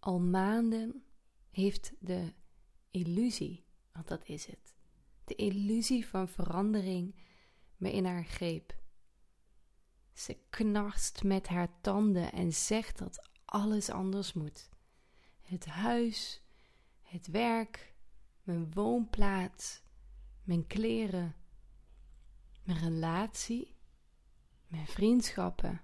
Al maanden heeft de illusie, want dat is het, de illusie van verandering me in haar greep. Ze knarst met haar tanden en zegt dat alles anders moet. Het huis, het werk, mijn woonplaats, mijn kleren, mijn relatie, mijn vriendschappen.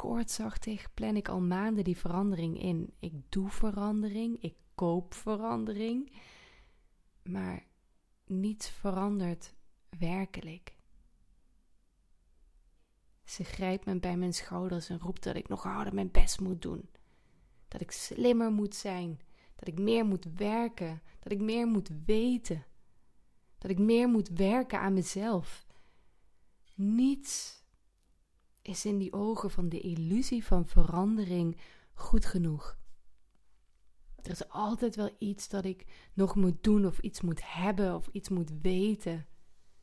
Koortsachtig plan ik al maanden die verandering in. Ik doe verandering, ik koop verandering, maar niets verandert werkelijk. Ze grijpt me bij mijn schouders en roept dat ik nog harder mijn best moet doen. Dat ik slimmer moet zijn, dat ik meer moet werken, dat ik meer moet weten. Dat ik meer moet werken aan mezelf. Niets is in die ogen van de illusie van verandering goed genoeg. Er is altijd wel iets dat ik nog moet doen, of iets moet hebben, of iets moet weten.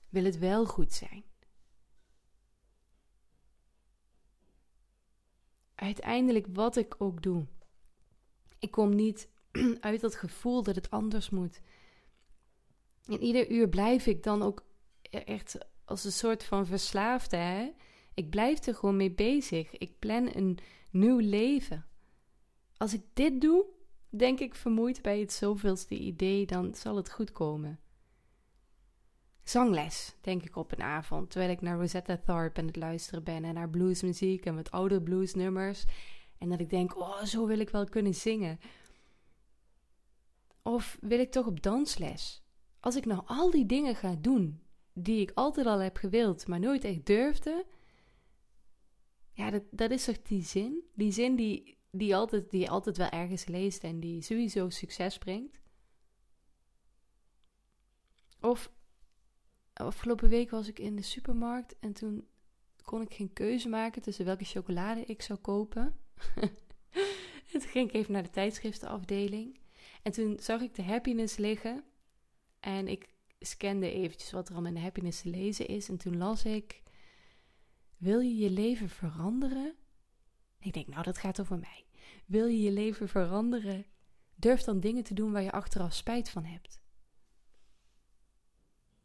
Wil het wel goed zijn? Uiteindelijk, wat ik ook doe, ik kom niet uit dat gevoel dat het anders moet. En ieder uur blijf ik dan ook echt als een soort van verslaafde. Hè? Ik blijf er gewoon mee bezig. Ik plan een nieuw leven. Als ik dit doe, denk ik vermoeid bij het zoveelste idee, dan zal het goed komen. Zangles, denk ik op een avond, terwijl ik naar Rosetta Tharpe aan het luisteren ben en naar bluesmuziek en met oude bluesnummers. En dat ik denk, oh, zo wil ik wel kunnen zingen. Of wil ik toch op dansles? Als ik nou al die dingen ga doen die ik altijd al heb gewild, maar nooit echt durfde. Ja, dat, dat is toch die zin? Die zin die, die, altijd, die altijd wel ergens leest en die sowieso succes brengt. Of afgelopen week was ik in de supermarkt en toen kon ik geen keuze maken tussen welke chocolade ik zou kopen. en toen ging ik even naar de tijdschriftenafdeling. En toen zag ik de happiness liggen. En ik scande eventjes wat er al in de happiness te lezen is. En toen las ik: Wil je je leven veranderen? Ik denk, nou, dat gaat over mij. Wil je je leven veranderen? Durf dan dingen te doen waar je achteraf spijt van hebt.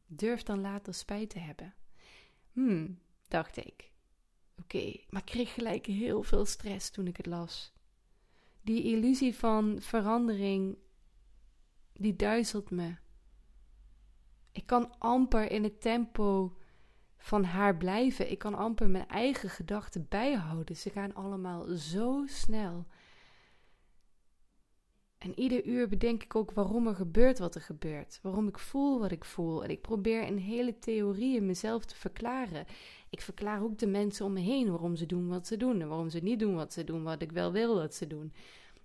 Durf dan later spijt te hebben. Hmm, dacht ik. Oké, maar ik kreeg gelijk heel veel stress toen ik het las. Die illusie van verandering, die duizelt me. Ik kan amper in het tempo van haar blijven. Ik kan amper mijn eigen gedachten bijhouden. Ze gaan allemaal zo snel. En ieder uur bedenk ik ook waarom er gebeurt wat er gebeurt. Waarom ik voel wat ik voel. En ik probeer in hele theorieën mezelf te verklaren. Ik verklaar ook de mensen om me heen waarom ze doen wat ze doen. En waarom ze niet doen wat ze doen, wat ik wel wil dat ze doen.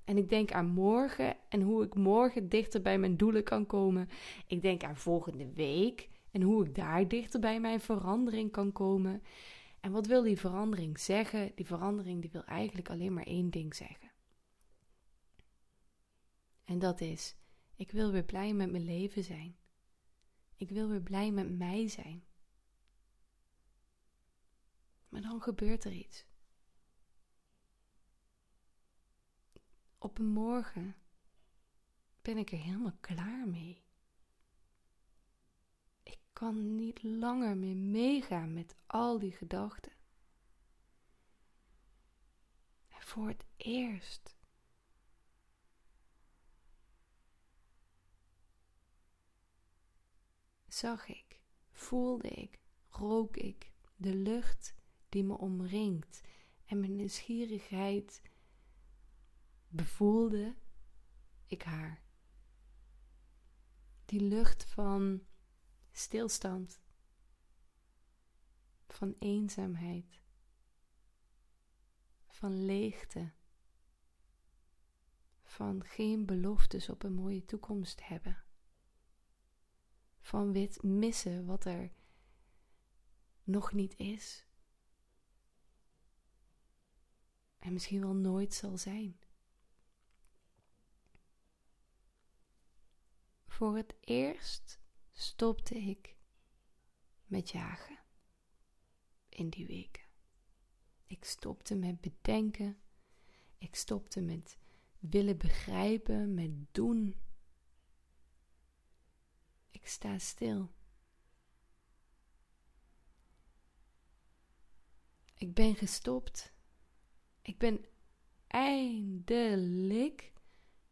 En ik denk aan morgen en hoe ik morgen dichter bij mijn doelen kan komen. Ik denk aan volgende week en hoe ik daar dichter bij mijn verandering kan komen. En wat wil die verandering zeggen? Die verandering die wil eigenlijk alleen maar één ding zeggen. En dat is, ik wil weer blij met mijn leven zijn. Ik wil weer blij met mij zijn. Maar dan gebeurt er iets. Op een morgen ben ik er helemaal klaar mee. Kan niet langer meer meegaan met al die gedachten. En voor het eerst zag ik, voelde ik, rook ik de lucht die me omringt en mijn nieuwsgierigheid bevoelde ik haar. Die lucht van stilstand, van eenzaamheid, van leegte, van geen beloftes op een mooie toekomst hebben van wit missen wat er nog niet is. En misschien wel nooit zal zijn. Voor het eerst stopte ik met jagen in die weken. Ik stopte met bedenken. Ik stopte met willen begrijpen, met doen. Ik sta stil. Ik ben gestopt. Ik ben eindelijk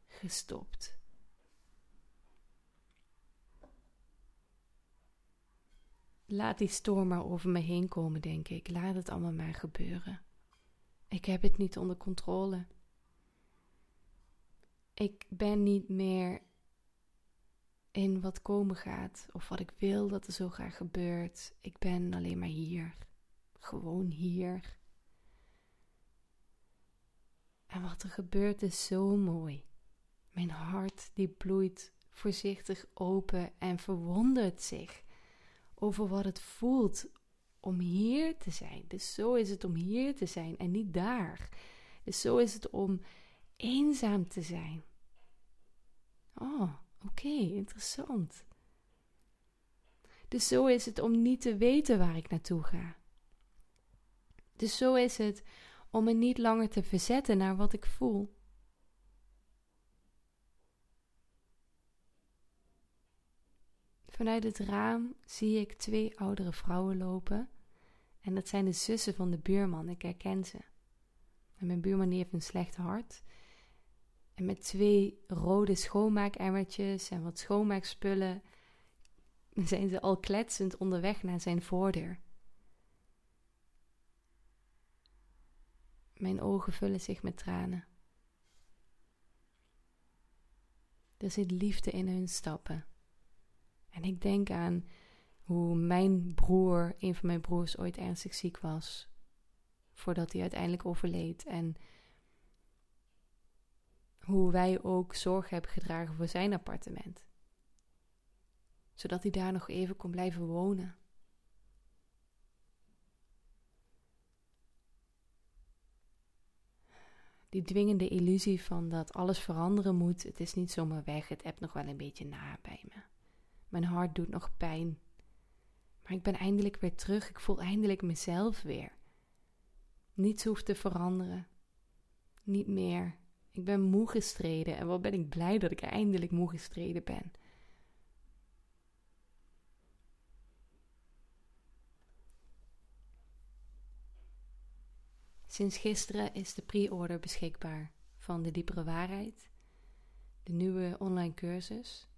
gestopt. Laat die storm maar over me heen komen, denk ik. Laat het allemaal maar gebeuren. Ik heb het niet onder controle. Ik ben niet meer in wat komen gaat of wat ik wil dat er zo graag gebeurt. Ik ben alleen maar hier. Gewoon hier. En wat er gebeurt is zo mooi. Mijn hart die bloeit voorzichtig open en verwondert zich over wat het voelt om hier te zijn. Dus zo is het om hier te zijn en niet daar. Dus zo is het om eenzaam te zijn. Oh, oké, interessant. Dus zo is het om niet te weten waar ik naartoe ga. Dus zo is het om me niet langer te verzetten naar wat ik voel. Vanuit het raam zie ik twee oudere vrouwen lopen. En dat zijn de zussen van de buurman. Ik herken ze. Mijn buurman heeft een slecht hart. En met twee rode schoonmaakemmertjes en wat schoonmaakspullen zijn ze al kletsend onderweg naar zijn voordeur. Mijn ogen vullen zich met tranen. Er zit liefde in hun stappen. En ik denk aan hoe mijn broer, een van mijn broers, ooit ernstig ziek was. Voordat hij uiteindelijk overleed. En hoe wij ook zorg hebben gedragen voor zijn appartement. Zodat hij daar nog even kon blijven wonen. Die dwingende illusie van dat alles veranderen moet, het is niet zomaar weg, het hebt nog wel een beetje na bij me. Mijn hart doet nog pijn. Maar ik ben eindelijk weer terug, ik voel eindelijk mezelf weer. Niets hoeft te veranderen. Niet meer. Ik ben moe gestreden en wat ben ik blij dat ik eindelijk moe gestreden ben. Sinds gisteren is de pre-order beschikbaar van de diepere waarheid, de nieuwe online cursus.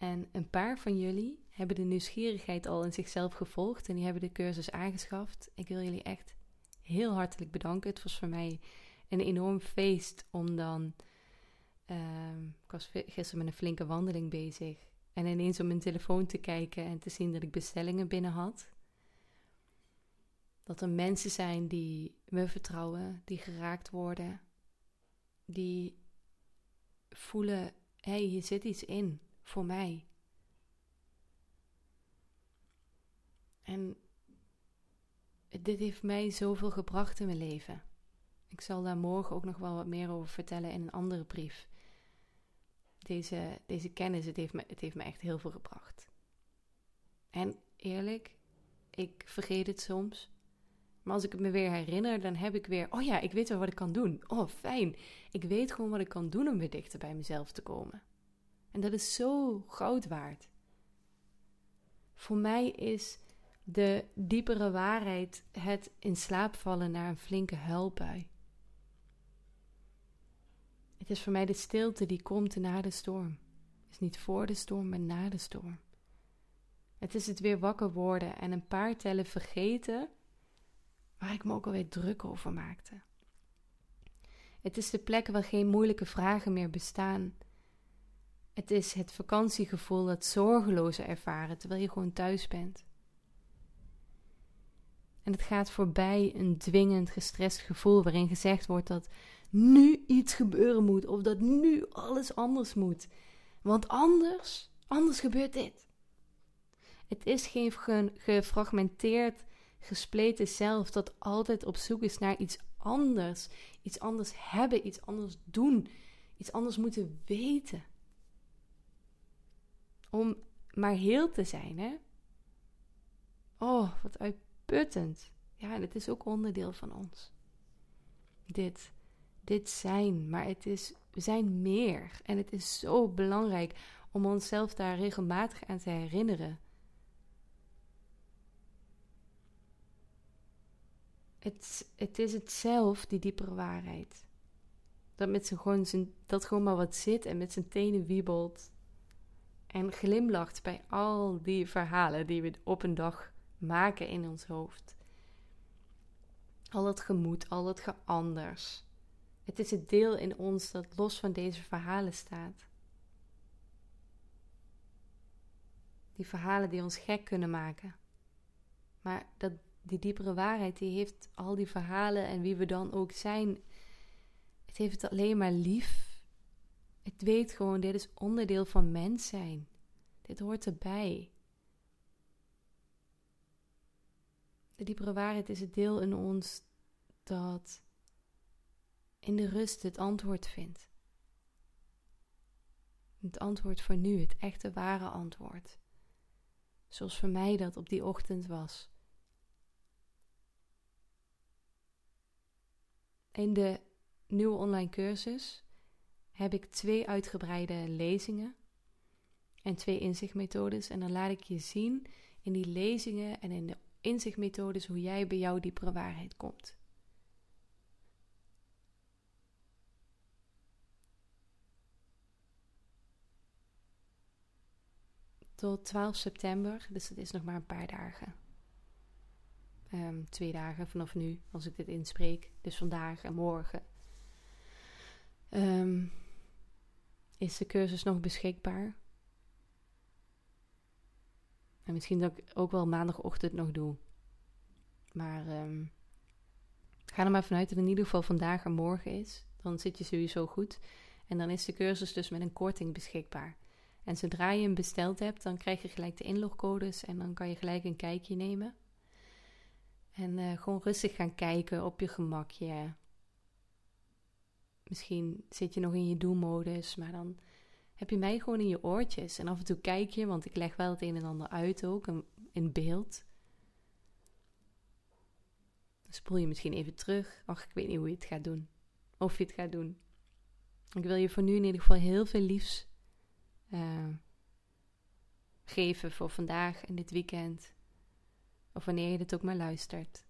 En een paar van jullie hebben de nieuwsgierigheid al in zichzelf gevolgd en die hebben de cursus aangeschaft. Ik wil jullie echt heel hartelijk bedanken. Het was voor mij een enorm feest om dan. Uh, ik was gisteren met een flinke wandeling bezig. En ineens op mijn telefoon te kijken en te zien dat ik bestellingen binnen had. Dat er mensen zijn die me vertrouwen, die geraakt worden, die voelen: hé, hey, hier zit iets in voor mij. En dit heeft mij zoveel gebracht in mijn leven. Ik zal daar morgen ook nog wel wat meer over vertellen in een andere brief. Deze, deze kennis, het heeft, me, het heeft me echt heel veel gebracht. En eerlijk, ik vergeet het soms. Maar als ik het me weer herinner, dan heb ik weer, oh ja, ik weet wel wat ik kan doen. Oh, fijn. Ik weet gewoon wat ik kan doen om weer dichter bij mezelf te komen. En dat is zo goud waard. Voor mij is de diepere waarheid het in slaap vallen naar een flinke huilbui. Het is voor mij de stilte die komt na de storm. Het is niet voor de storm, maar na de storm. Het is het weer wakker worden en een paar tellen vergeten waar ik me ook alweer druk over maakte. Het is de plek waar geen moeilijke vragen meer bestaan. Het is het vakantiegevoel, dat zorgeloze ervaren terwijl je gewoon thuis bent. En het gaat voorbij een dwingend, gestrest gevoel waarin gezegd wordt dat nu iets gebeuren moet of dat nu alles anders moet. Want anders, anders gebeurt dit. Het is geen gefragmenteerd, gespleten zelf dat altijd op zoek is naar iets anders. Iets anders hebben, iets anders doen, iets anders moeten weten. Om maar heel te zijn, hè? Oh, wat uitputtend. Ja, en het is ook onderdeel van ons. dit, dit zijn. Maar het is, we zijn meer. En het is zo belangrijk om onszelf daar regelmatig aan te herinneren. Het, het is het zelf, die diepere waarheid. Dat, met zijn gewoon dat gewoon maar wat zit en met zijn tenen wiebelt. En glimlacht bij al die verhalen die we op een dag maken in ons hoofd. Al dat gemoed, al dat geanders. Het is het deel in ons dat los van deze verhalen staat. Die verhalen die ons gek kunnen maken. Maar dat, die diepere waarheid, die heeft al die verhalen en wie we dan ook zijn. Het heeft het alleen maar lief. Weet gewoon, dit is onderdeel van mens zijn. Dit hoort erbij. De diepere waarheid is het deel in ons dat in de rust het antwoord vindt. Het antwoord voor nu, het echte ware antwoord. Zoals voor mij dat op die ochtend was. In de nieuwe online cursus heb ik twee uitgebreide lezingen en twee inzichtmethodes. En dan laat ik je zien in die lezingen en in de inzichtmethodes hoe jij bij jouw diepere waarheid komt. Tot 12 september, dus dat is nog maar een paar dagen. Um, twee dagen vanaf nu, als ik dit inspreek. Dus vandaag en morgen. Um, is de cursus nog beschikbaar? En misschien dat ik ook wel maandagochtend nog doe. Maar um, ga er maar vanuit dat het in ieder geval vandaag en morgen is. Dan zit je sowieso goed. En dan is de cursus dus met een korting beschikbaar. En zodra je hem besteld hebt, dan krijg je gelijk de inlogcodes en dan kan je gelijk een kijkje nemen. En uh, gewoon rustig gaan kijken op je gemakje. Misschien zit je nog in je doelmodus, maar dan heb je mij gewoon in je oortjes. En af en toe kijk je, want ik leg wel het een en ander uit ook, in beeld. Dan spoel je misschien even terug. Ach, ik weet niet hoe je het gaat doen. Of je het gaat doen. Ik wil je voor nu in ieder geval heel veel liefs uh, geven voor vandaag en dit weekend. Of wanneer je dit ook maar luistert.